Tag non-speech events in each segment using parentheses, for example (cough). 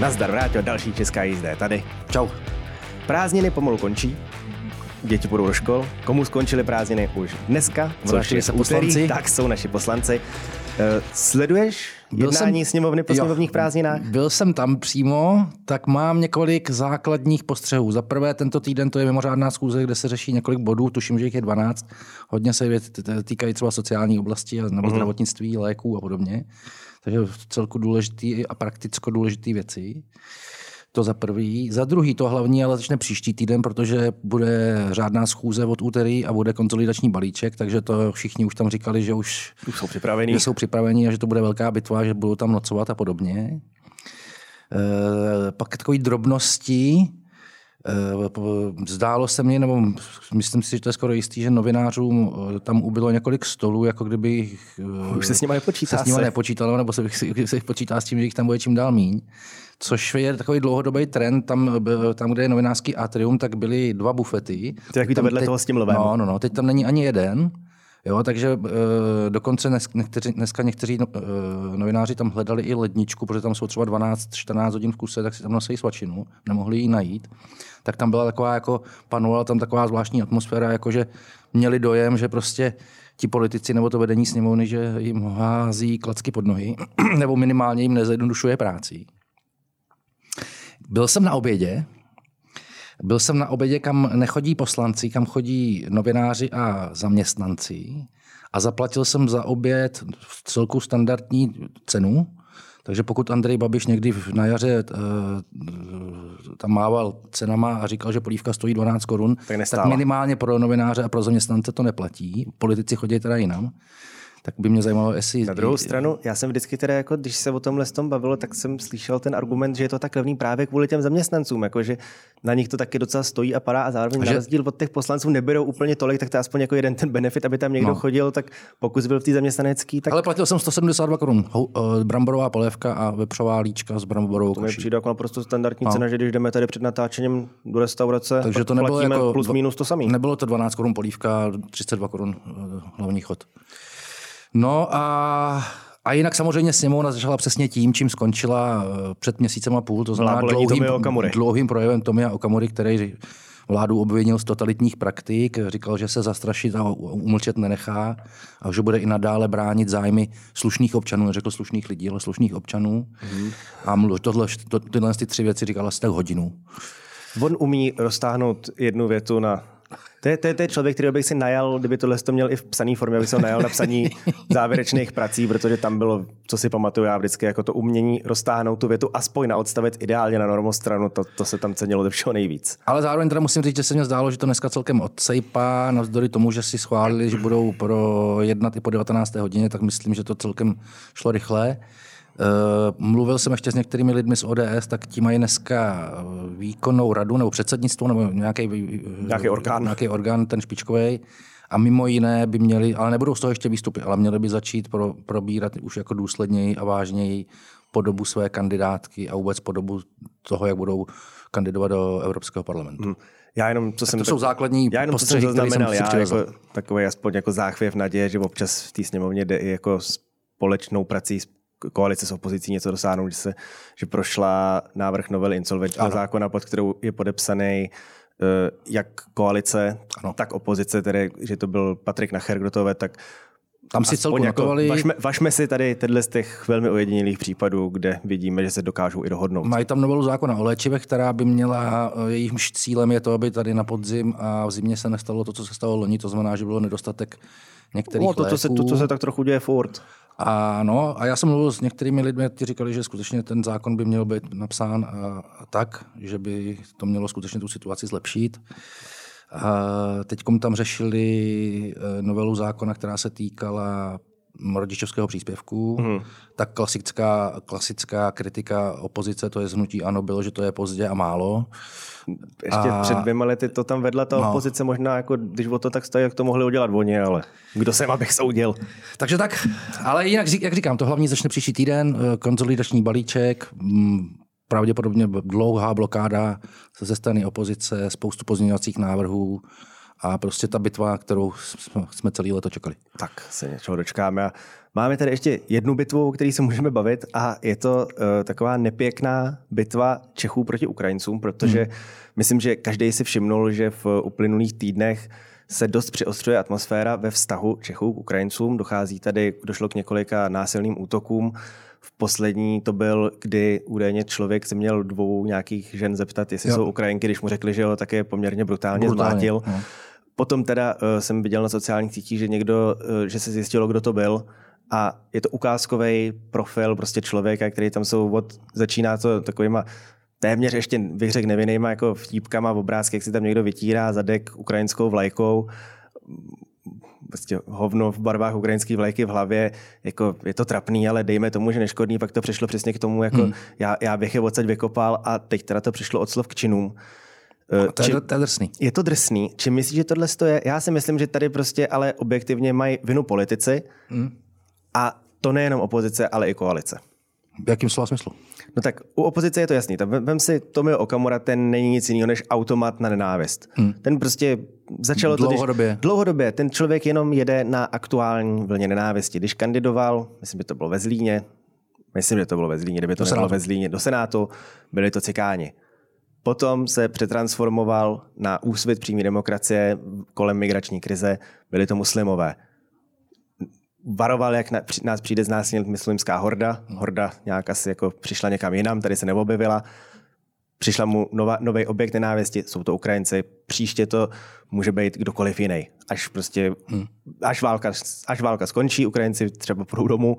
Nazdar, vrátil další česká jízda je tady. Čau. Prázdniny pomalu končí, děti půjdou do škol. Komu skončily prázdniny už dneska, což je se poslanci. tak jsou naši poslanci. Uh, sleduješ byl jednání jsem, sněmovny po sněmovních prázdninách? Byl jsem tam přímo, tak mám několik základních postřehů. Za prvé, tento týden to je mimořádná schůze, kde se řeší několik bodů, tuším, že jich je 12. Hodně se týkají třeba sociální oblasti nebo mm-hmm. zdravotnictví, léků a podobně. Takže celku důležitý a prakticko důležitý věci. To za prvý. Za druhý, to hlavní ale začne příští týden, protože bude řádná schůze od úterý a bude konsolidační balíček, takže to všichni už tam říkali, že už, už jsou připraveni. Že jsou připraveni a že to bude velká bitva, že budou tam nocovat a podobně. E, pak takové drobnosti. E, zdálo se mi, nebo myslím si, že to je skoro jistý, že novinářům eh, tam ubylo několik stolů, jako kdyby už se s nimi nepočítá. Se s nimi nepočítalo, nebo se, (laughs) se počítá s tím, že jich tam bude čím dál míň což je takový dlouhodobý trend. Tam, tam kde je novinářský atrium, tak byly dva bufety. To je to vedle teď, toho s tím lovem. No, no, no, teď tam není ani jeden. Jo, takže uh, dokonce dnes, někteří, dneska někteří uh, novináři tam hledali i ledničku, protože tam jsou třeba 12-14 hodin v kuse, tak si tam nosí svačinu, nemohli ji najít. Tak tam byla taková, jako panovala tam taková zvláštní atmosféra, jako že měli dojem, že prostě ti politici nebo to vedení sněmovny, že jim hází klacky pod nohy, (clears throat) nebo minimálně jim nezjednodušuje práci. Byl jsem na obědě, byl jsem na obědě, kam nechodí poslanci, kam chodí novináři a zaměstnanci. A zaplatil jsem za oběd v celku standardní cenu, takže pokud Andrej Babiš někdy na jaře uh, tam mával cenama a říkal, že polívka stojí 12 korun, tak, tak minimálně pro novináře a pro zaměstnance to neplatí. Politici chodí teda jinam tak by mě zajímalo, jestli... Na druhou stranu, já jsem vždycky teda, jako, když se o tomhle tom bavilo, tak jsem slyšel ten argument, že je to tak levný právě kvůli těm zaměstnancům, jako, že na nich to taky docela stojí a padá a zároveň a že... na rozdíl od těch poslanců neberou úplně tolik, tak to je aspoň jako jeden ten benefit, aby tam někdo no. chodil, tak pokud byl v té zaměstnanecký, tak... Ale platil jsem 172 korun, uh, bramborová polévka a vepřová líčka s bramborovou To mi přijde jako naprosto standardní no. cena, že když jdeme tady před natáčením do restaurace, Takže to nebylo jako, plus minus to samý. Nebylo to 12 korun polívka, 32 korun uh, hlavní chod. No a a jinak samozřejmě sněmovna začala přesně tím, čím skončila eh, před měsícem a půl, to znamená dlouhým, dlouhým projevem Tomia Okamury, který vládu obvinil z totalitních praktik, říkal, že se zastrašit a umlčet nenechá a že bude i nadále bránit zájmy slušných občanů, neřekl slušných lidí, ale slušných občanů. Mm. A mluv, tohle, to, tyhle ty tři věci říkal asi tak hodinu. On umí roztáhnout jednu větu na to je, to, je, to je člověk, který bych si najal, kdyby tohle to měl i v psané formě, aby se ho najal na psaní (laughs) závěrečných prací, protože tam bylo, co si pamatuju já vždycky, jako to umění roztáhnout tu větu aspoň na odstavec ideálně na normostranu, to, to se tam cenilo ze všeho nejvíc. Ale zároveň teda musím říct, že se mi zdálo, že to dneska celkem odsejpá, navzdory tomu, že si schválili, že budou pro jednat i po 19. hodině, tak myslím, že to celkem šlo rychle. Uh, mluvil jsem ještě s některými lidmi z ODS, tak ti mají dneska eh, výkonnou radu nebo předsednictvo nebo nějaký, nějaký orgán. Nějaký orgán, ten špičkový. A mimo jiné by měli, ale nebudou z toho ještě výstupy, ale měli by začít pro, probírat už jako důsledněji a vážněji podobu své kandidátky a vůbec podobu toho, jak budou kandidovat do Evropského parlamentu. Hmm. Já jenom, co tak jsem to jsou základní já jenom, co jsem zaznamenal, já jako, takový aspoň jako záchvěv naděje, že občas v té sněmovně jde i jako společnou prací koalice s opozicí něco dosáhnout, že, se, že prošla návrh novely insolvenčního zákona, pod kterou je podepsaný uh, jak koalice, ano. tak opozice, tedy, že to byl Patrik Nacher, kdo to tak tam si celku jako. Vašme, vašme si tady tyhle z těch velmi ojedinělých případů, kde vidíme, že se dokážou i dohodnout. Mají tam novelu zákona o léčivech, která by měla, eh, jejímž cílem je to, aby tady na podzim a v zimě se nestalo to, co se stalo loni, to znamená, že bylo nedostatek některých no, to, to, se, to, to se tak trochu děje furt. A, no, a já jsem mluvil s některými lidmi, kteří říkali, že skutečně ten zákon by měl být napsán a, tak, že by to mělo skutečně tu situaci zlepšit. Teď tam řešili eh, novelu zákona, která se týkala rodičovského příspěvku, mm. tak klasická, klasická kritika opozice, to je zhnutí ano, bylo, že to je pozdě a málo. Ještě a... před dvěma lety to tam vedla ta no. opozice, možná jako, když o to tak stojí, jak to mohli udělat oni, ale kdo jsem, abych soudil. Takže tak, ale jinak, jak říkám, to hlavní začne příští týden, eh, konsolidační balíček, mm, pravděpodobně dlouhá blokáda ze strany opozice, spoustu pozměňovacích návrhů, a prostě ta bitva, kterou jsme celý leto čekali. Tak se něčeho dočkáme a Máme tady ještě jednu bitvu, o které se můžeme bavit a je to uh, taková nepěkná bitva Čechů proti Ukrajincům, protože hmm. myslím, že každý si všimnul, že v uplynulých týdnech se dost přiostřuje atmosféra ve vztahu Čechů k Ukrajincům. Dochází tady, došlo k několika násilným útokům. V poslední to byl, kdy údajně člověk se měl dvou nějakých žen zeptat, jestli jo. jsou Ukrajinky, když mu řekli, že ho také poměrně brutálně, brutálně zmlátil. No. Potom teda uh, jsem viděl na sociálních sítích, že někdo, uh, že se zjistilo, kdo to byl a je to ukázkový profil prostě člověka, který tam jsou od, začíná to takovýma téměř ještě bych řekl nevinnýma jako vtípkama v obrázky, jak si tam někdo vytírá zadek ukrajinskou vlajkou, prostě hovno v barvách ukrajinské vlajky v hlavě, jako je to trapný, ale dejme tomu, že neškodný, pak to přišlo přesně k tomu, jako hmm. já, já bych je odsaď vykopal a teď teda to přišlo od slov k činům. No, to, je, to je drsný. Je to drsný. Či myslíš, že tohle je? Já si myslím, že tady prostě ale objektivně mají vinu politici hmm. a to nejenom opozice, ale i koalice. V jakým slova smyslu? No tak u opozice je to jasný. Tam, vem si Tomio Okamura, ten není nic jiného než automat na nenávist. Hmm. Ten prostě začalo dlouhodobě. to, když, dlouhodobě. Ten člověk jenom jede na aktuální vlně nenávisti. Když kandidoval, myslím, že to bylo ve Zlíně, myslím, že to bylo ve Zlíně, kdyby to nebylo ve Zlíně, do Senátu, byli to cikáni. Potom se přetransformoval na úsvit přímé demokracie kolem migrační krize, byli to muslimové varoval, jak nás přijde znásilnit muslimská horda. Horda nějak asi jako přišla někam jinam, tady se neobjevila. Přišla mu nová, nový objekt nenávisti, jsou to Ukrajinci. Příště to může být kdokoliv jiný. Až prostě, hmm. až, válka, až válka skončí, Ukrajinci třeba půjdou domů,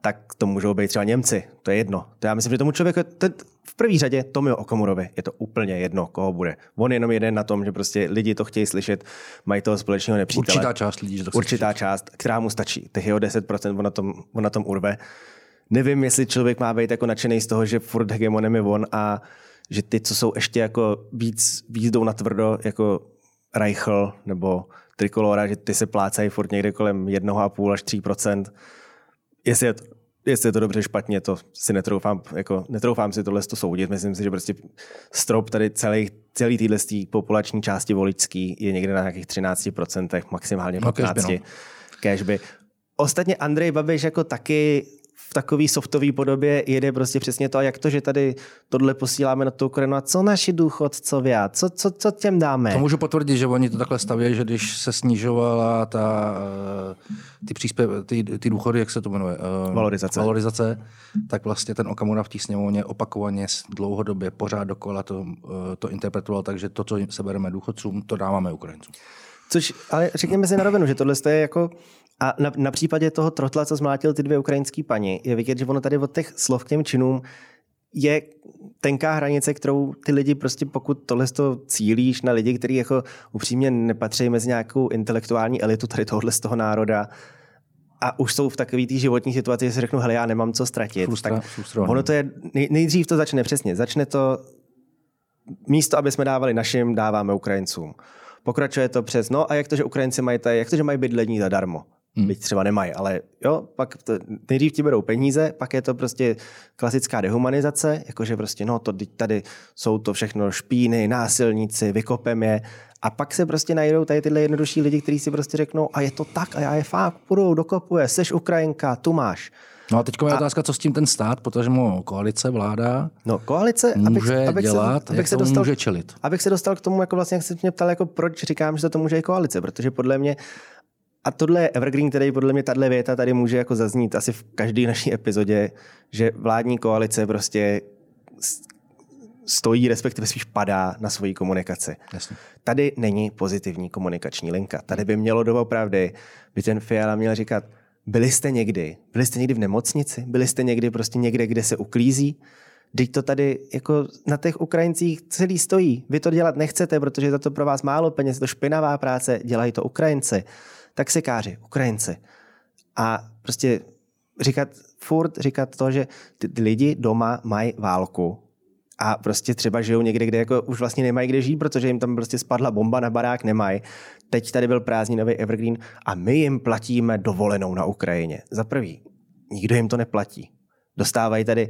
tak to můžou být třeba Němci. To je jedno. To já myslím, že tomu člověku, ten, v první řadě Tomio Okamurovi je to úplně jedno, koho bude. On jenom jeden na tom, že prostě lidi to chtějí slyšet, mají toho společného nepřítele. Určitá část lidí, že to Určitá slyšet. část, která mu stačí. Těch jeho 10% on na tom, on na tom urve. Nevím, jestli člověk má být jako nadšený z toho, že furt hegemonem je on a že ty, co jsou ještě jako víc, víc jdou na tvrdo, jako Reichl nebo Trikolora, že ty se plácají furt někde kolem 1,5 až 3% Jestli je to, jestli je to dobře, špatně, to si netroufám, jako, netroufám si tohle to soudit. Myslím si, že prostě strop tady celý, celý týhle populační části voličský je někde na nějakých 13%, maximálně 15%. No, cashby. Ostatně Andrej Babiš jako taky v takové softové podobě jede prostě přesně to, a jak to, že tady tohle posíláme na tu Ukrajinu a co naši důchodcově, co, co, co těm dáme? To můžu potvrdit, že oni to takhle staví, že když se snižovala ta, eh, ty, příspěv, ty, ty důchody, jak se to jmenuje? Eh, valorizace. Valorizace, tak vlastně ten Okamura v té sněmovně opakovaně dlouhodobě pořád dokola to, eh, to interpretoval tak, že to, co sebereme důchodcům, to dáváme Ukrajincům. Což, ale řekněme si na rovinu, že tohle je jako a na, na případě toho trotla, co zmlátil ty dvě ukrajinské paní, je vidět, že ono tady od těch slov k těm činům je tenká hranice, kterou ty lidi prostě, pokud tohle to cílíš na lidi, kteří jako upřímně nepatří mezi nějakou intelektuální elitu tady tohohle z toho národa, a už jsou v takové té životní situaci, že si řeknu, hele, já nemám co ztratit. Frustra, tak ono to je, nej, nejdřív to začne přesně. Začne to, místo, aby jsme dávali našim, dáváme Ukrajincům. Pokračuje to přes, no a jak to, že Ukrajinci mají tady, jak to, že mají bydlení zadarmo? Hmm. Byť třeba nemají, ale jo, pak to, nejdřív ti berou peníze, pak je to prostě klasická dehumanizace, jakože prostě no, to tady jsou to všechno špíny, násilníci, vykopem je a pak se prostě najdou tady tyhle jednodušší lidi, kteří si prostě řeknou a je to tak a já je fakt půjdu, dokopuje, seš Ukrajinka, tu máš. No a teď je otázka, co s tím ten stát, protože mu koalice, vláda no, koalice, může abych, abych dělat, se, abych jak se dostal, může čelit. Abych se dostal k tomu, jako vlastně, jak se mě ptal, jako proč říkám, že to může i koalice, protože podle mě a tohle je evergreen, který podle mě tahle věta tady může jako zaznít asi v každé naší epizodě, že vládní koalice prostě stojí, respektive spíš padá na svoji komunikaci. Jasně. Tady není pozitivní komunikační linka. Tady by mělo doopravdy, by ten Fiala měl říkat, byli jste někdy, byli jste někdy v nemocnici, byli jste někdy prostě někde, kde se uklízí, Teď to tady jako na těch Ukrajincích celý stojí. Vy to dělat nechcete, protože za to pro vás málo peněz, to špinavá práce, dělají to Ukrajinci taxikáři, Ukrajinci. A prostě říkat, furt říkat to, že ty, lidi doma mají válku a prostě třeba žijou někde, kde jako už vlastně nemají kde žít, protože jim tam prostě spadla bomba na barák, nemají. Teď tady byl prázdninový Evergreen a my jim platíme dovolenou na Ukrajině. Za prvý, nikdo jim to neplatí. Dostávají tady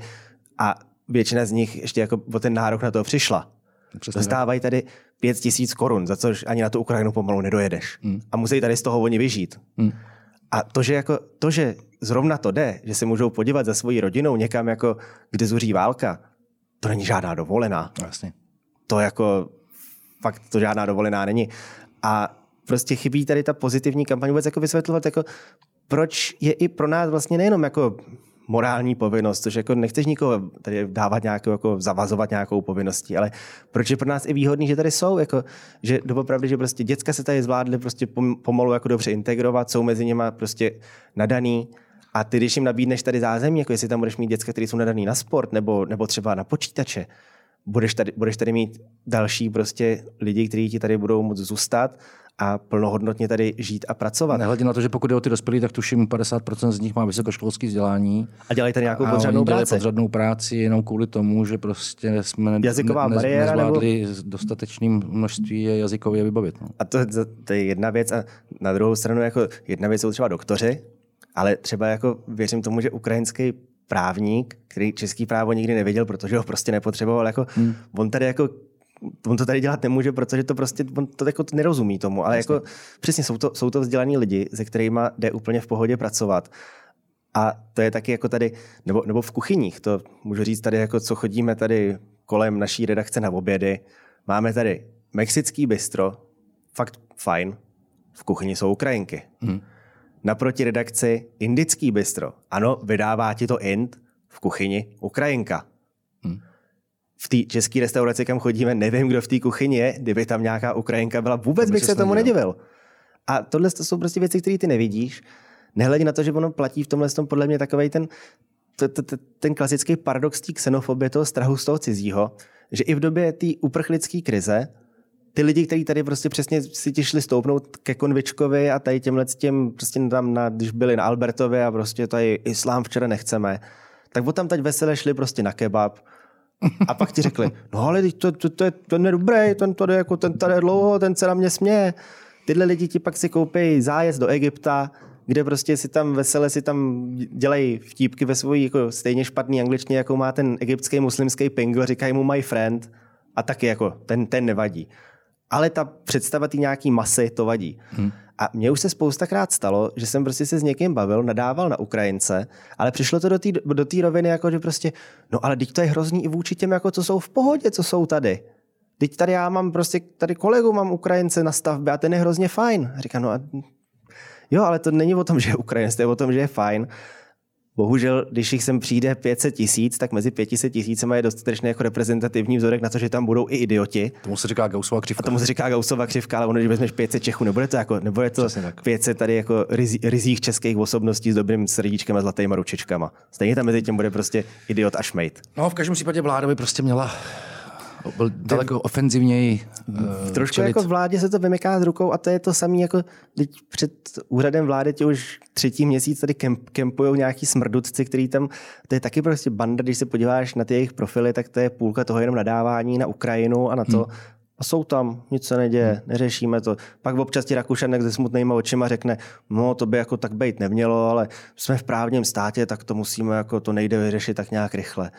a většina z nich ještě jako o ten nárok na to přišla. Přesně Dostávají tady pět tisíc korun, za což ani na tu Ukrajinu pomalu nedojedeš. Hmm. A musí tady z toho oni vyžít. Hmm. A to, že, jako, to, že zrovna to jde, že se můžou podívat za svojí rodinou někam, jako, kde zuří válka, to není žádná dovolená. Jasně. To jako, fakt to žádná dovolená není. A prostě chybí tady ta pozitivní kampaň vůbec jako vysvětlovat, jako, proč je i pro nás vlastně nejenom jako morální povinnost, což jako nechceš nikoho tady dávat nějakou, jako zavazovat nějakou povinností, ale proč je pro nás i výhodný, že tady jsou, jako, že doopravdy, že prostě děcka se tady zvládly prostě pomalu jako dobře integrovat, jsou mezi nimi prostě nadaný, a ty, když jim nabídneš tady zázemí, jako jestli tam budeš mít děcka, které jsou nadaný na sport nebo, nebo třeba na počítače, budeš tady, budeš tady mít další prostě lidi, kteří ti tady budou moct zůstat a plnohodnotně tady žít a pracovat. Nehledě na to, že pokud jde o ty dospělí, tak tuším 50% z nich má vysokoškolské vzdělání. A dělají tady nějakou podřadnou práci. podřadnou práci jenom kvůli tomu, že prostě jsme Jazyková ne, bariéra, nezvládli nebo... dostatečným množství jazykově vybavit. No. A to, to, to, je jedna věc. A na druhou stranu jako jedna věc jsou třeba doktoři, ale třeba jako věřím tomu, že ukrajinský právník, který český právo nikdy nevěděl, protože ho prostě nepotřeboval, jako hmm. on tady jako on to tady dělat nemůže, protože to prostě, on to jako nerozumí tomu, ale jako přesně jsou to, jsou to vzdělaní lidi, se kterými jde úplně v pohodě pracovat. A to je taky jako tady, nebo, nebo v kuchyních, to můžu říct tady, jako co chodíme tady kolem naší redakce na obědy. Máme tady mexický bistro, fakt fajn, v kuchyni jsou Ukrajinky. Hmm. Naproti redakci indický bistro. Ano, vydává ti to Ind, v kuchyni Ukrajinka. V té české restauraci, kam chodíme, nevím, kdo v té kuchyni je. Kdyby tam nějaká Ukrajinka byla, vůbec bych se tomu nedivil. A tohle to jsou prostě věci, které ty nevidíš. Nehledě na to, že ono platí v tomhle tom podle mě takový ten, ten klasický paradox té xenofobie, toho strahu z toho cizího, že i v době té uprchlické krize ty lidi, kteří tady prostě přesně si ti šli stoupnout ke Konvičkovi a tady těmhle těm, prostě tam, na, když byli na Albertově a prostě tady islám včera nechceme, tak o tam teď veselé šli prostě na kebab, a pak ti řekli, no ale to, to, to, je, to je dobrý, ten tady, jako, ten tady je dlouho, ten se na mě směje. Tyhle lidi ti pak si koupí zájezd do Egypta, kde prostě si tam vesele si tam dělají vtípky ve svojí jako stejně špatný angličtině, jako má ten egyptský muslimský pingl, říkají mu my friend a taky jako ten, ten nevadí ale ta představa ty nějaký masy, to vadí. Hmm. A mně už se spoustakrát stalo, že jsem prostě se s někým bavil, nadával na Ukrajince, ale přišlo to do té do roviny, jako že prostě, no ale teď to je hrozný i vůči těm, jako co jsou v pohodě, co jsou tady. Teď tady já mám prostě, tady kolegu mám Ukrajince na stavbě a ten je hrozně fajn. A říkám, no a jo, ale to není o tom, že je Ukrajinec, to je o tom, že je fajn. Bohužel, když jich sem přijde 500 tisíc, tak mezi 500 tisícemi je dostatečně jako reprezentativní vzorek na to, že tam budou i idioti. Tomu se říká Gaussova křivka. A tomu se říká Gaussova křivka, ale ono, když vezmeš 500 Čechů, nebude to jako, nebude to 500 tady jako rizí, rizích českých osobností s dobrým srdíčkem a zlatýma ručičkama. Stejně tam mezi tím bude prostě idiot a šmejt. No, v každém případě vláda by prostě měla byl daleko ofenzivněji uh, Trošku čelit. jako vládě se to vymyká z rukou a to je to samé jako teď před úřadem vlády tě už třetí měsíc tady kemp, kempují nějaký smrdutci, který tam, to je taky prostě banda, když se podíváš na ty jejich profily, tak to je půlka toho jenom nadávání na Ukrajinu a na to, hmm. A jsou tam, nic se neděje, hmm. neřešíme to. Pak občas ti Rakušanek se smutnýma očima řekne, no to by jako tak být nemělo, ale jsme v právním státě, tak to musíme, jako to nejde vyřešit tak nějak rychle.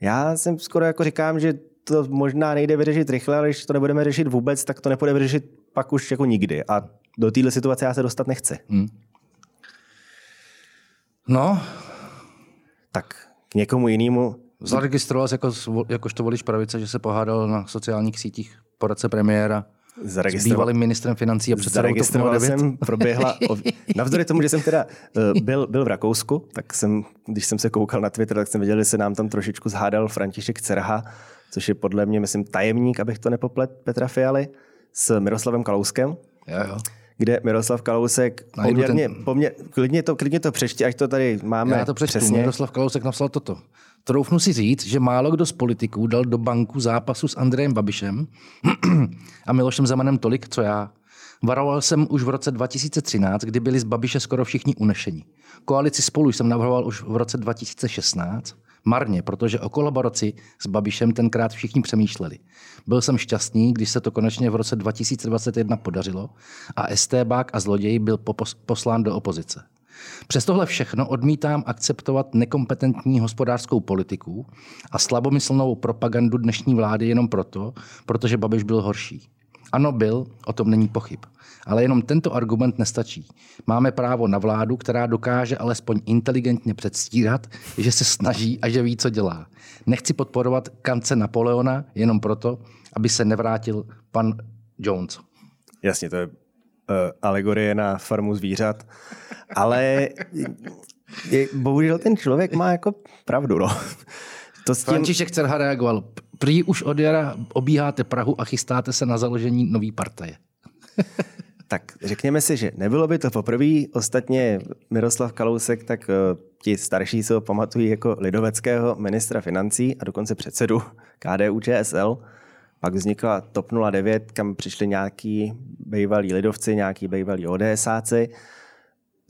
Já jsem skoro jako říkám, že to možná nejde vyřešit rychle, ale když to nebudeme řešit vůbec, tak to nepůjde vyřešit pak už jako nikdy. A do téhle situace já se dostat nechci. Hmm. No. Tak k někomu jinému. Zaregistroval jsi jako, jakožto volič pravice, že se pohádal na sociálních sítích poradce premiéra s bývalým ministrem financí a předsedou Zaregistroval jsem, proběhla, (laughs) navzdory tomu, že jsem teda eh, byl, byl v Rakousku, tak jsem, když jsem se koukal na Twitter, tak jsem viděl, že se nám tam trošičku zhádal František Cerha, což je podle mě, myslím, tajemník, abych to nepoplet, Petra Fialy, s Miroslavem Kalouskem. Jo, jo. Kde Miroslav Kalousek poměrně, ten... poměr, klidně, to, klidně to přečti, ať to tady máme Já to přečtu. Přesně. Miroslav Kalousek napsal toto. Troufnu si říct, že málo kdo z politiků dal do banku zápasu s Andrejem Babišem (clears throat) a Milošem Zemanem tolik, co já. Varoval jsem už v roce 2013, kdy byli z Babiše skoro všichni unešení. Koalici spolu jsem navrhoval už v roce 2016 Marně, protože o kolaboraci s Babišem tenkrát všichni přemýšleli. Byl jsem šťastný, když se to konečně v roce 2021 podařilo a STBák a zloděj byl poslán do opozice. Přes tohle všechno odmítám akceptovat nekompetentní hospodářskou politiku a slabomyslnou propagandu dnešní vlády jenom proto, protože Babiš byl horší. Ano, byl, o tom není pochyb. Ale jenom tento argument nestačí. Máme právo na vládu, která dokáže alespoň inteligentně předstírat, že se snaží a že ví, co dělá. Nechci podporovat kance Napoleona jenom proto, aby se nevrátil pan Jones. Jasně, to je uh, alegorie na farmu zvířat, ale je, bohužel ten člověk má jako pravdu. No. To s tím... František Cerha reagoval. Prý už od jara obíháte Prahu a chystáte se na založení nový partaje. (laughs) tak řekněme si, že nebylo by to poprvé. Ostatně Miroslav Kalousek, tak uh, ti starší se ho pamatují jako lidoveckého ministra financí a dokonce předsedu (laughs) KDU ČSL. Pak vznikla TOP 09, kam přišli nějaký bývalí lidovci, nějaký bývalí ODSáci.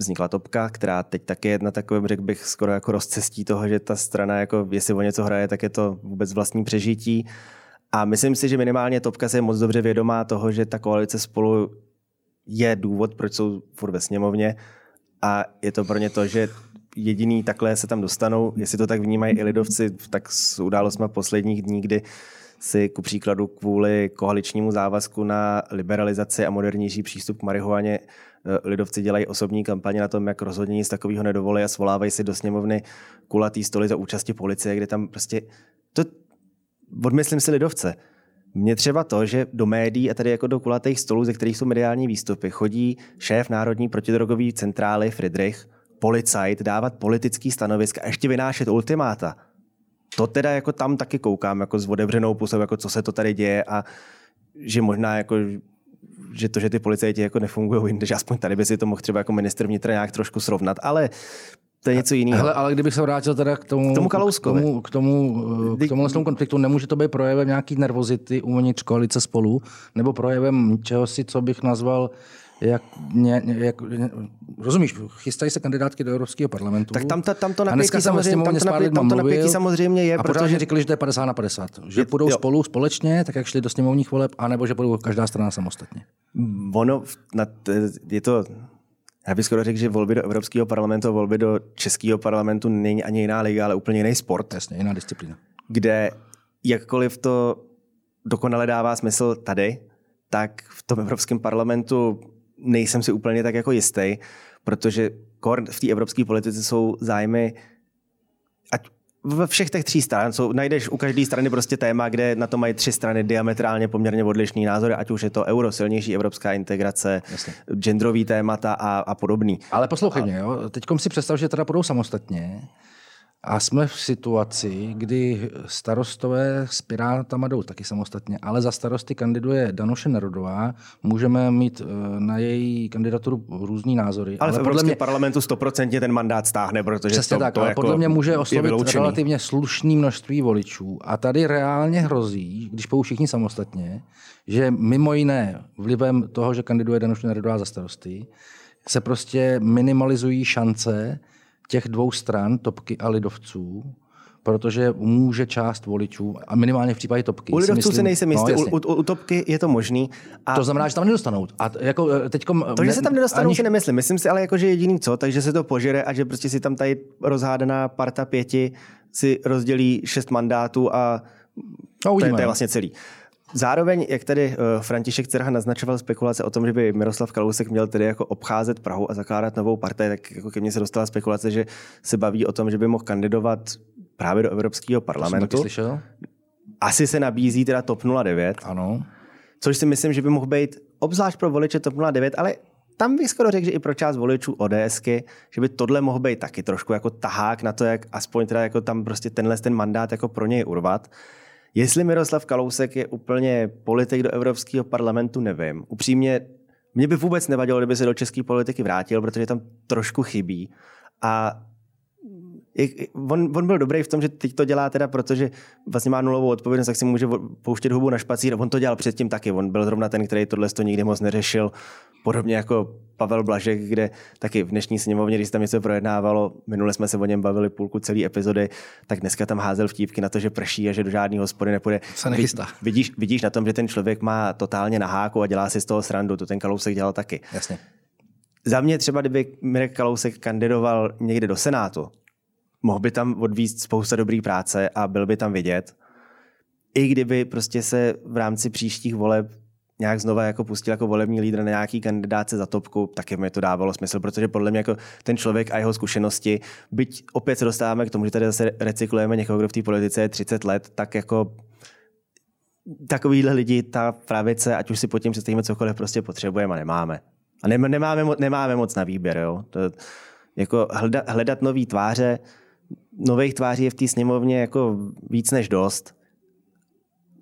Vznikla topka, která teď taky je na takovém, řekl bych, skoro jako rozcestí toho, že ta strana, jako jestli o něco hraje, tak je to vůbec vlastní přežití. A myslím si, že minimálně topka se je moc dobře vědomá toho, že ta koalice spolu je důvod, proč jsou furt ve sněmovně. A je to pro ně to, že jediný takhle se tam dostanou, jestli to tak vnímají i lidovci, tak s událostmi posledních dní, kdy si ku příkladu kvůli koaličnímu závazku na liberalizaci a modernější přístup k marihuaně lidovci dělají osobní kampaně na tom, jak rozhodně nic takového nedovolí a svolávají si do sněmovny kulatý stoly za účasti policie, kde tam prostě to odmyslím si lidovce. Mně třeba to, že do médií a tady jako do kulatých stolů, ze kterých jsou mediální výstupy, chodí šéf Národní protidrogové centrály Friedrich, policajt, dávat politický stanoviska a ještě vynášet ultimáta to teda jako tam taky koukám jako s otevřenou pusou, jako co se to tady děje a že možná jako že to, že ty policajti jako nefungují jinde, že aspoň tady by si to mohl třeba jako minister vnitra nějak trošku srovnat, ale to je něco jiného. Hele, ale kdybych se vrátil teda k tomu, k tomu, k tomu, k tomu, k tomu, tomu konfliktu, nemůže to být projevem nějaký nervozity uvnitř koalice spolu, nebo projevem čehosi, co bych nazval jak, ně, jak, rozumíš, chystají se kandidátky do Evropského parlamentu. Tak tam, ta, tam to napětí samozřejmě, tam to napětí, tam to napětí samozřejmě je. A protože pořád říkali, že to je 50 na 50. Že je, půjdou jo. spolu společně, tak jak šli do sněmovních voleb, anebo že půjdou každá strana samostatně. Ono, je to já bych skoro řekl, že volby do Evropského parlamentu a volby do Českého parlamentu není ani jiná liga, ale úplně jiný sport. Jasně, jiná disciplína. Kde jakkoliv to dokonale dává smysl tady, tak v tom Evropském parlamentu nejsem si úplně tak jako jistý, protože v té evropské politice jsou zájmy ať ve všech těch tří stran jsou, najdeš u každé strany prostě téma, kde na to mají tři strany diametrálně poměrně odlišný názory, ať už je to euro, silnější evropská integrace, Jasně. genderový témata a, a podobný. Ale poslouchej a... mě, jo? teď si představ, že teda půjdou samostatně a jsme v situaci, kdy starostové s Pirátama jdou taky samostatně, ale za starosty kandiduje Danuše Nerudová. Můžeme mít eh, na její kandidaturu různý názory. Ale, ale v Evropském mě... parlamentu 100% ten mandát stáhne, protože Přesně to, tak, to ale jako podle mě může oslovit relativně slušný množství voličů. A tady reálně hrozí, když pou všichni samostatně, že mimo jiné vlivem toho, že kandiduje Danuše Nerudová za starosty, se prostě minimalizují šance těch dvou stran, Topky a Lidovců, protože může část voličů, a minimálně v případě Topky. U Lidovců si, myslím, si nejsem jistý, no, u, u, u, Topky je to možný. A... To znamená, že tam nedostanou. A jako eh, teďkom, to, že se tam nedostanou, ani... si nemyslím. Myslím si ale, jako, že jediný co, takže se to požere a že prostě si tam tady rozhádaná parta pěti si rozdělí šest mandátů a no, to, je, to je no. vlastně celý. Zároveň, jak tady uh, František Cerha naznačoval spekulace o tom, že by Miroslav Kalousek měl tedy jako obcházet Prahu a zakládat novou partii, tak jako ke mně se dostala spekulace, že se baví o tom, že by mohl kandidovat právě do Evropského parlamentu. To jsem slyšel. Asi se nabízí teda TOP 09. Ano. Což si myslím, že by mohl být obzvlášť pro voliče TOP 09, ale tam bych skoro řekl, že i pro část voličů ODSky, že by tohle mohl být taky trošku jako tahák na to, jak aspoň teda jako tam prostě tenhle ten mandát jako pro něj urvat. Jestli Miroslav Kalousek je úplně politik do Evropského parlamentu, nevím. Upřímně, mě by vůbec nevadilo, kdyby se do české politiky vrátil, protože tam trošku chybí. A on, on byl dobrý v tom, že teď to dělá teda, protože vlastně má nulovou odpovědnost, tak si může pouštět hubu na špacír. On to dělal předtím taky. On byl zrovna ten, který tohle to nikdy moc neřešil. Podobně jako Pavel Blažek, kde taky v dnešní sněmovně, když se tam něco projednávalo, minule jsme se o něm bavili půlku celé epizody, tak dneska tam házel vtípky na to, že prší a že do žádného hospody nepůjde. Se nechystá. Vidíš, vidíš na tom, že ten člověk má totálně na háku a dělá si z toho srandu. To ten Kalousek dělal taky. Jasně. Za mě třeba, kdyby Mirek Kalousek kandidoval někde do Senátu, mohl by tam odvíst spousta dobrý práce a byl by tam vidět. I kdyby prostě se v rámci příštích voleb nějak znova jako pustil jako volební lídr na nějaký kandidáce za topku, tak mi to dávalo smysl, protože podle mě jako ten člověk a jeho zkušenosti, byť opět se dostáváme k tomu, že tady zase recyklujeme někoho, kdo v té politice je 30 let, tak jako takovýhle lidi ta pravice, ať už si pod tím představíme cokoliv, prostě potřebujeme a nemáme. A nemáme, nemáme moc na výběr. Jo? To, jako hledat, hledat nový tváře, nových tváří je v té sněmovně jako víc než dost.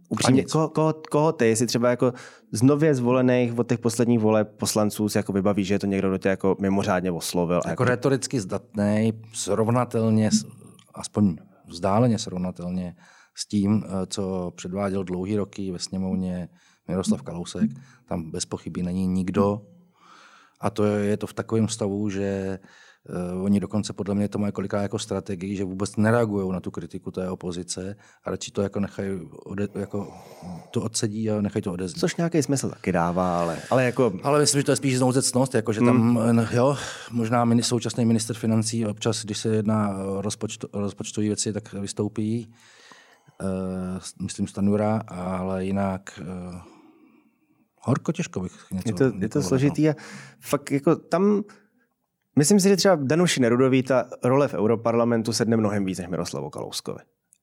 Upřímně, koho, koho, koho, ty, jestli třeba jako z nově zvolených od těch posledních vole poslanců si jako vybaví, že je to někdo, kdo tě jako mimořádně oslovil. Jako, jako retoricky zdatný, srovnatelně, aspoň vzdáleně srovnatelně s tím, eh, co předváděl dlouhý roky ve sněmovně Miroslav Kalousek. Tam bez pochyby není nikdo. A to je to v takovém stavu, že Uh, oni dokonce podle mě to mají kolikrát jako strategii, že vůbec nereagují na tu kritiku té opozice a radši to jako nechají, ode, jako to odsedí a nechají to odeznít. Což nějaký smysl taky dává, ale, ale jako... Ale myslím, že to je spíš znouzecnost, jako že tam, hmm. jo, možná mini, současný minister financí občas, když se jedná o rozpočtu, rozpočtové věci, tak vystoupí, uh, myslím Stanura, ale jinak uh, horko těžko bych něco... Je to, je to složitý a fakt jako tam Myslím si, že třeba Danuši Nerudový ta role v Europarlamentu sedne mnohem víc než Miroslavu Kalouskovi.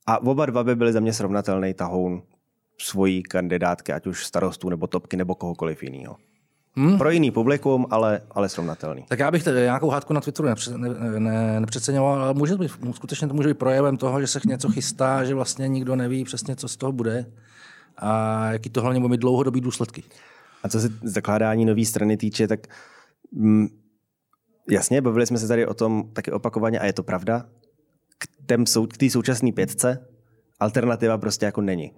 A oba dva by byly za mě srovnatelný tahoun svojí kandidátky, ať už starostů nebo topky nebo kohokoliv jiného. Hmm. Pro jiný publikum, ale, ale srovnatelný. Tak já bych tady nějakou hádku na Twitteru nepře, ne, ne, nepřeceňoval, ale může být, skutečně to může být projevem toho, že se něco chystá, že vlastně nikdo neví přesně, co z toho bude a jaký to hlavně bude mít dlouhodobý důsledky. A co se zakládání nové strany týče, tak mm, Jasně, bavili jsme se tady o tom taky opakovaně a je to pravda. K té současné pětce alternativa prostě jako není.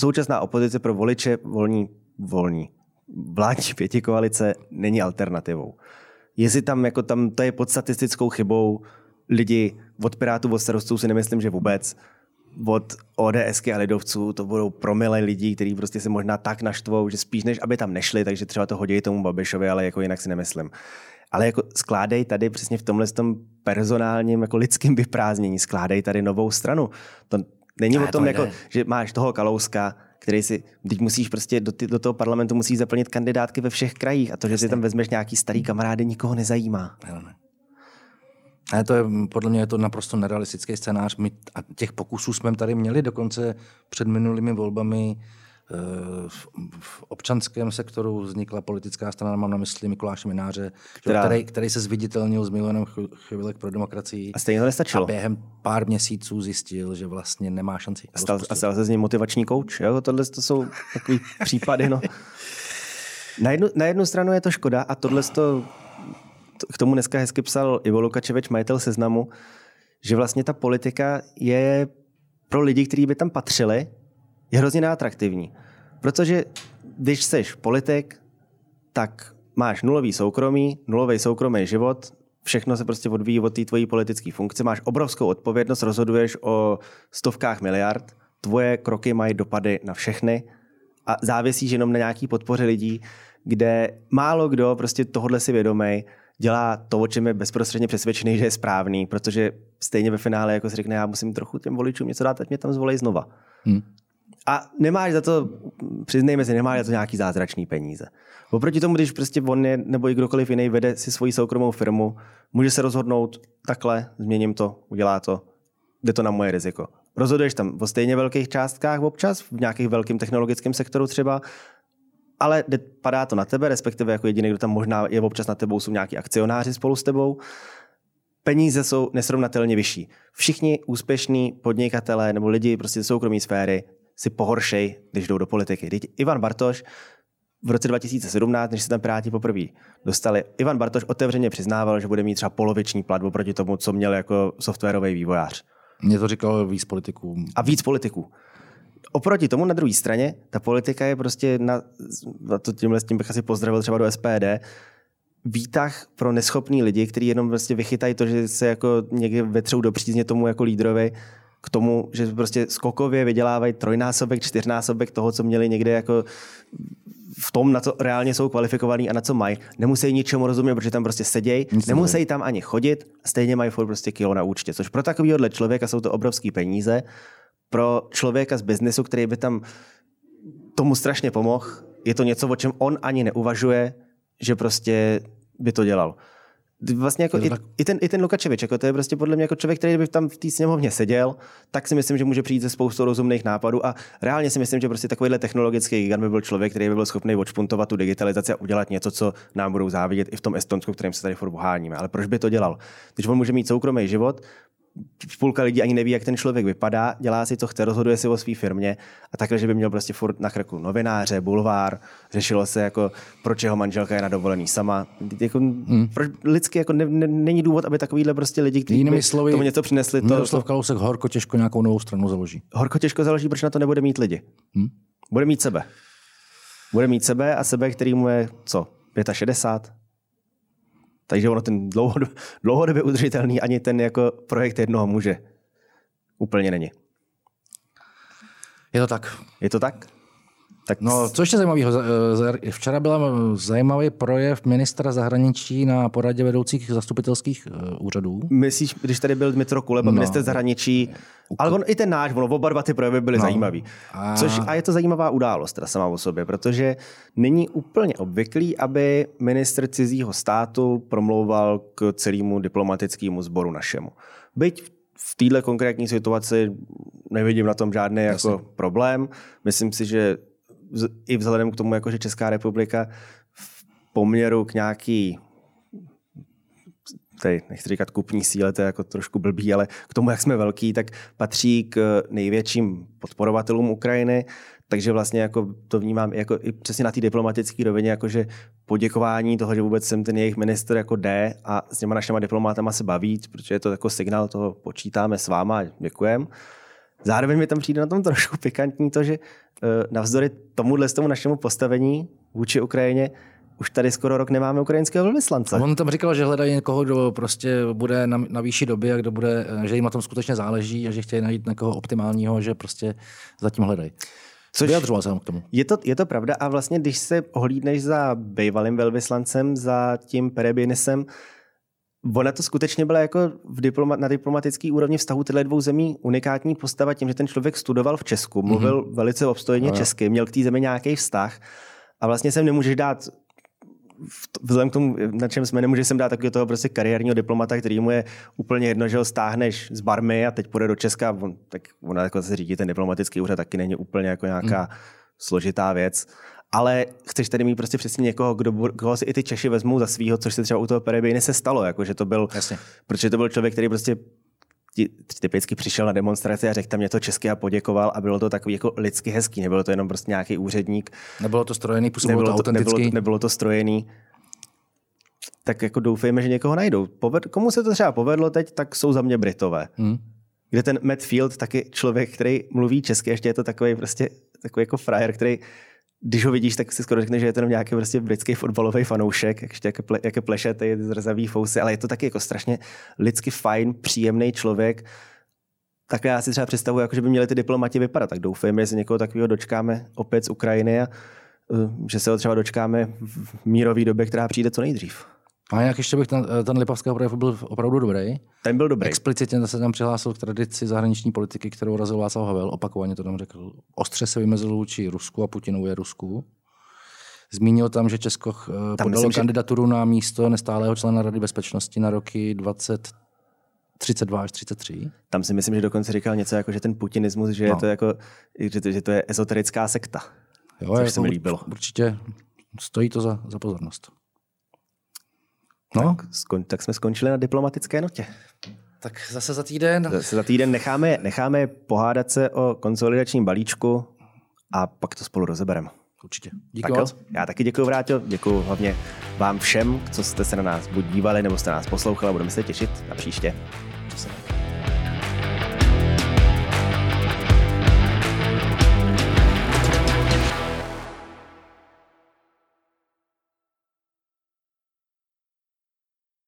Současná opozice pro voliče volní, volní vládní pěti koalice není alternativou. Jestli tam, jako tam, to je pod statistickou chybou, lidi od Pirátů, od starostů si nemyslím, že vůbec, od ODSky a lidovců to budou promile lidí, kteří prostě se možná tak naštvou, že spíš než aby tam nešli, takže třeba to hodí tomu Babišovi, ale jako jinak si nemyslím ale jako skládej tady přesně v tomhle tom personálním jako lidském vyprázdnění, skládej tady novou stranu. To není o tom, to jako, že máš toho Kalouska, který si, teď musíš prostě do, ty, do toho parlamentu musíš zaplnit kandidátky ve všech krajích a to, že si tam vezmeš nějaký starý kamarády, nikoho nezajímá. Ne, ne. Ne, to je, podle mě je to naprosto nerealistický scénář. My, a těch pokusů jsme tady měli dokonce před minulými volbami v, v občanském sektoru vznikla politická strana, mám na mysli Mikuláše Mináře, Která... který, který se zviditelnil s milionem chvilek pro demokracii. A stejně to nestačilo. A během pár měsíců zjistil, že vlastně nemá šanci. A stal, a stal se z něj motivační kouč. Jo? Tohle to jsou takové (laughs) případy. No. Na, jednu, na jednu stranu je to škoda a tohle to, k tomu dneska hezky psal Ivo Lukačevič, majitel seznamu, že vlastně ta politika je pro lidi, kteří by tam patřili, je hrozně neatraktivní. Protože když jsi politik, tak máš nulový soukromí, nulový soukromý život, všechno se prostě odvíjí od té tvojí politické funkce, máš obrovskou odpovědnost, rozhoduješ o stovkách miliard, tvoje kroky mají dopady na všechny a závisíš jenom na nějaký podpoře lidí, kde málo kdo prostě tohle si vědomý dělá to, o čem je bezprostředně přesvědčený, že je správný, protože stejně ve finále jako si řekne, já musím trochu těm voličům něco dát, ať mě tam zvolej znova. Hmm. A nemáš za to, přiznejme si, nemáš za to nějaký zázračný peníze. Oproti tomu, když prostě on je, nebo i kdokoliv jiný vede si svoji soukromou firmu, může se rozhodnout takhle, změním to, udělá to, jde to na moje riziko. Rozhoduješ tam o stejně velkých částkách občas, v nějakých velkým technologickém sektoru třeba, ale padá to na tebe, respektive jako jediný, kdo tam možná je občas na tebou, jsou nějaký akcionáři spolu s tebou. Peníze jsou nesrovnatelně vyšší. Všichni úspěšní podnikatelé nebo lidi prostě z soukromé sféry si pohoršej, když jdou do politiky. Teď Ivan Bartoš v roce 2017, než se tam Piráti poprvé dostali, Ivan Bartoš otevřeně přiznával, že bude mít třeba poloviční platbu proti tomu, co měl jako softwarový vývojář. Mně to říkal víc politiků. A víc politiků. Oproti tomu na druhé straně, ta politika je prostě na, na to tímhle s tím bych asi pozdravil třeba do SPD, výtah pro neschopný lidi, kteří jenom vlastně vychytají to, že se jako někde vetřou do přízně tomu jako lídrovi, k tomu, že prostě skokově vydělávají trojnásobek, čtyřnásobek toho, co měli někde jako v tom, na co reálně jsou kvalifikovaní a na co mají. Nemusí ničemu rozumět, protože tam prostě sedějí, nemusí tam ani chodit, stejně mají furt prostě kilo na účtě. Což pro takovýhle člověka jsou to obrovské peníze. Pro člověka z biznesu, který by tam tomu strašně pomohl, je to něco, o čem on ani neuvažuje, že prostě by to dělal. Vlastně jako i, i, ten, i ten Lukačevič, jako to je prostě podle mě jako člověk, který by tam v té sněmovně seděl, tak si myslím, že může přijít ze spoustu rozumných nápadů a reálně si myslím, že prostě takovýhle technologický gigant by byl člověk, který by byl schopný odšpuntovat tu digitalizaci a udělat něco, co nám budou závidět i v tom Estonsku, kterým se tady furt oháníme. Ale proč by to dělal? Když on může mít soukromý život, půlka lidí ani neví, jak ten člověk vypadá, dělá si, co chce, rozhoduje si o své firmě a takhle, že by měl prostě furt na krku novináře, bulvár, řešilo se jako, proč jeho manželka je na dovolený sama. Jako, hmm. proč lidsky jako ne, ne, není důvod, aby takovýhle prostě lidi, kteří by slovy, tomu něco přinesli. To, Miroslav Kalousek horko těžko nějakou novou stranu založí. Horko těžko založí, proč na to nebude mít lidi. Hmm? Bude mít sebe. Bude mít sebe a sebe, který mu je co, 65? Takže ono ten dlouhodobě udržitelný ani ten jako projekt jednoho muže úplně není. Je to tak. Je to tak? Tak... No, co ještě zajímavého? Včera byl zajímavý projev ministra zahraničí na poradě vedoucích zastupitelských eh, úřadů. Myslíš, když tady byl Dmitro Kuleba, no. minister zahraničí, ale on i ten náš, ono, oba dva ty projevy byly no. zajímavý. A... Což, a je to zajímavá událost teda sama o sobě, protože není úplně obvyklý, aby minister cizího státu promlouval k celému diplomatickému sboru našemu. Byť v této konkrétní situaci nevidím na tom žádný jako problém. Myslím si, že i vzhledem k tomu, jako že Česká republika v poměru k nějaký tady nechci říkat kupní síle, to je jako trošku blbý, ale k tomu, jak jsme velký, tak patří k největším podporovatelům Ukrajiny, takže vlastně jako to vnímám jako i přesně na té diplomatické rovině, jako že poděkování toho, že vůbec jsem ten jejich minister jako jde a s těma našima diplomátama se baví, protože je to jako signál toho, počítáme s váma, děkujem. Zároveň mi tam přijde na tom trošku pikantní to, že Eh, navzdory tomuhle tomu našemu postavení vůči Ukrajině už tady skoro rok nemáme ukrajinského velvyslance. On tam říkal, že hledají někoho, kdo prostě bude na, na výšší době a kdo bude, eh, že jim na tom skutečně záleží a že chtějí najít někoho optimálního, že prostě zatím hledají. Což Vyjadřoval jsem k tomu. Je to, je to pravda a vlastně, když se ohlídneš za bývalým velvyslancem, za tím Perebinisem, Ona to skutečně byla jako v diploma, na diplomatický úrovni vztahu tyhle dvou zemí unikátní postava tím, že ten člověk studoval v Česku, mhm. mluvil mm-hmm. velice obstojně no. česky, měl k té zemi nějaký vztah a vlastně sem nemůžeš dát vzhledem k tomu, na čem jsme, nemůže sem dát takového toho prostě kariérního diplomata, který mu je úplně jedno, že ho stáhneš z barmy a teď půjde do Česka, on, tak ona jako se řídí ten diplomatický úřad, taky není úplně jako nějaká mm. složitá věc ale chceš tady mít prostě přesně někoho, kdo, koho si i ty Češi vezmou za svého, což se třeba u toho Perebejny se stalo, jako, že to byl, Jasně. protože to byl člověk, který prostě typicky přišel na demonstraci a řekl tam něco česky a poděkoval a bylo to takový jako lidsky hezký, nebylo to jenom prostě nějaký úředník. Nebylo to strojený, působilo nebylo to, nebylo to, nebylo to strojený. Tak jako doufejme, že někoho najdou. Poved, komu se to třeba povedlo teď, tak jsou za mě Britové. Hmm. Kde ten Matt Field, taky člověk, který mluví česky, ještě je to takový prostě takový jako frajer, který když ho vidíš, tak si skoro řekne, že je to jenom nějaký prostě britský fotbalový fanoušek, ještě jak, ple, jak pleše ty zrzavý fousy, ale je to taky jako strašně lidsky fajn, příjemný člověk. Tak já si třeba představuji, jako že by měli ty diplomati vypadat. Tak doufejme, že se někoho takového dočkáme opět z Ukrajiny a uh, že se ho třeba dočkáme v mírové době, která přijde co nejdřív. A jak ještě bych ten, ten Lipavského projev byl opravdu dobrý. Ten byl dobrý. Explicitně se tam přihlásil k tradici zahraniční politiky, kterou razil Václav Havel. Opakovaně to tam řekl. Ostře se vymezil vůči Rusku a Putinu je Rusku. Zmínil tam, že Česko eh, tam podalo myslím, kandidaturu že... na místo nestálého člena Rady bezpečnosti na roky 20 32 až 33. Tam si myslím, že dokonce říkal něco jako, že ten putinismus, že, no. je, to jako, že, to, že to je ezoterická sekta. Jo, což jako se mi líbilo. Určitě stojí to za, za pozornost. No. Tak, skon, tak jsme skončili na diplomatické notě. Tak zase za týden. Zase za týden necháme, necháme pohádat se o konsolidačním balíčku a pak to spolu rozebereme. Určitě. Díky moc. Já taky děkuji, Vráťo. Děkuji hlavně vám všem, co jste se na nás buď dívali, nebo jste nás poslouchali. Budeme se těšit na příště.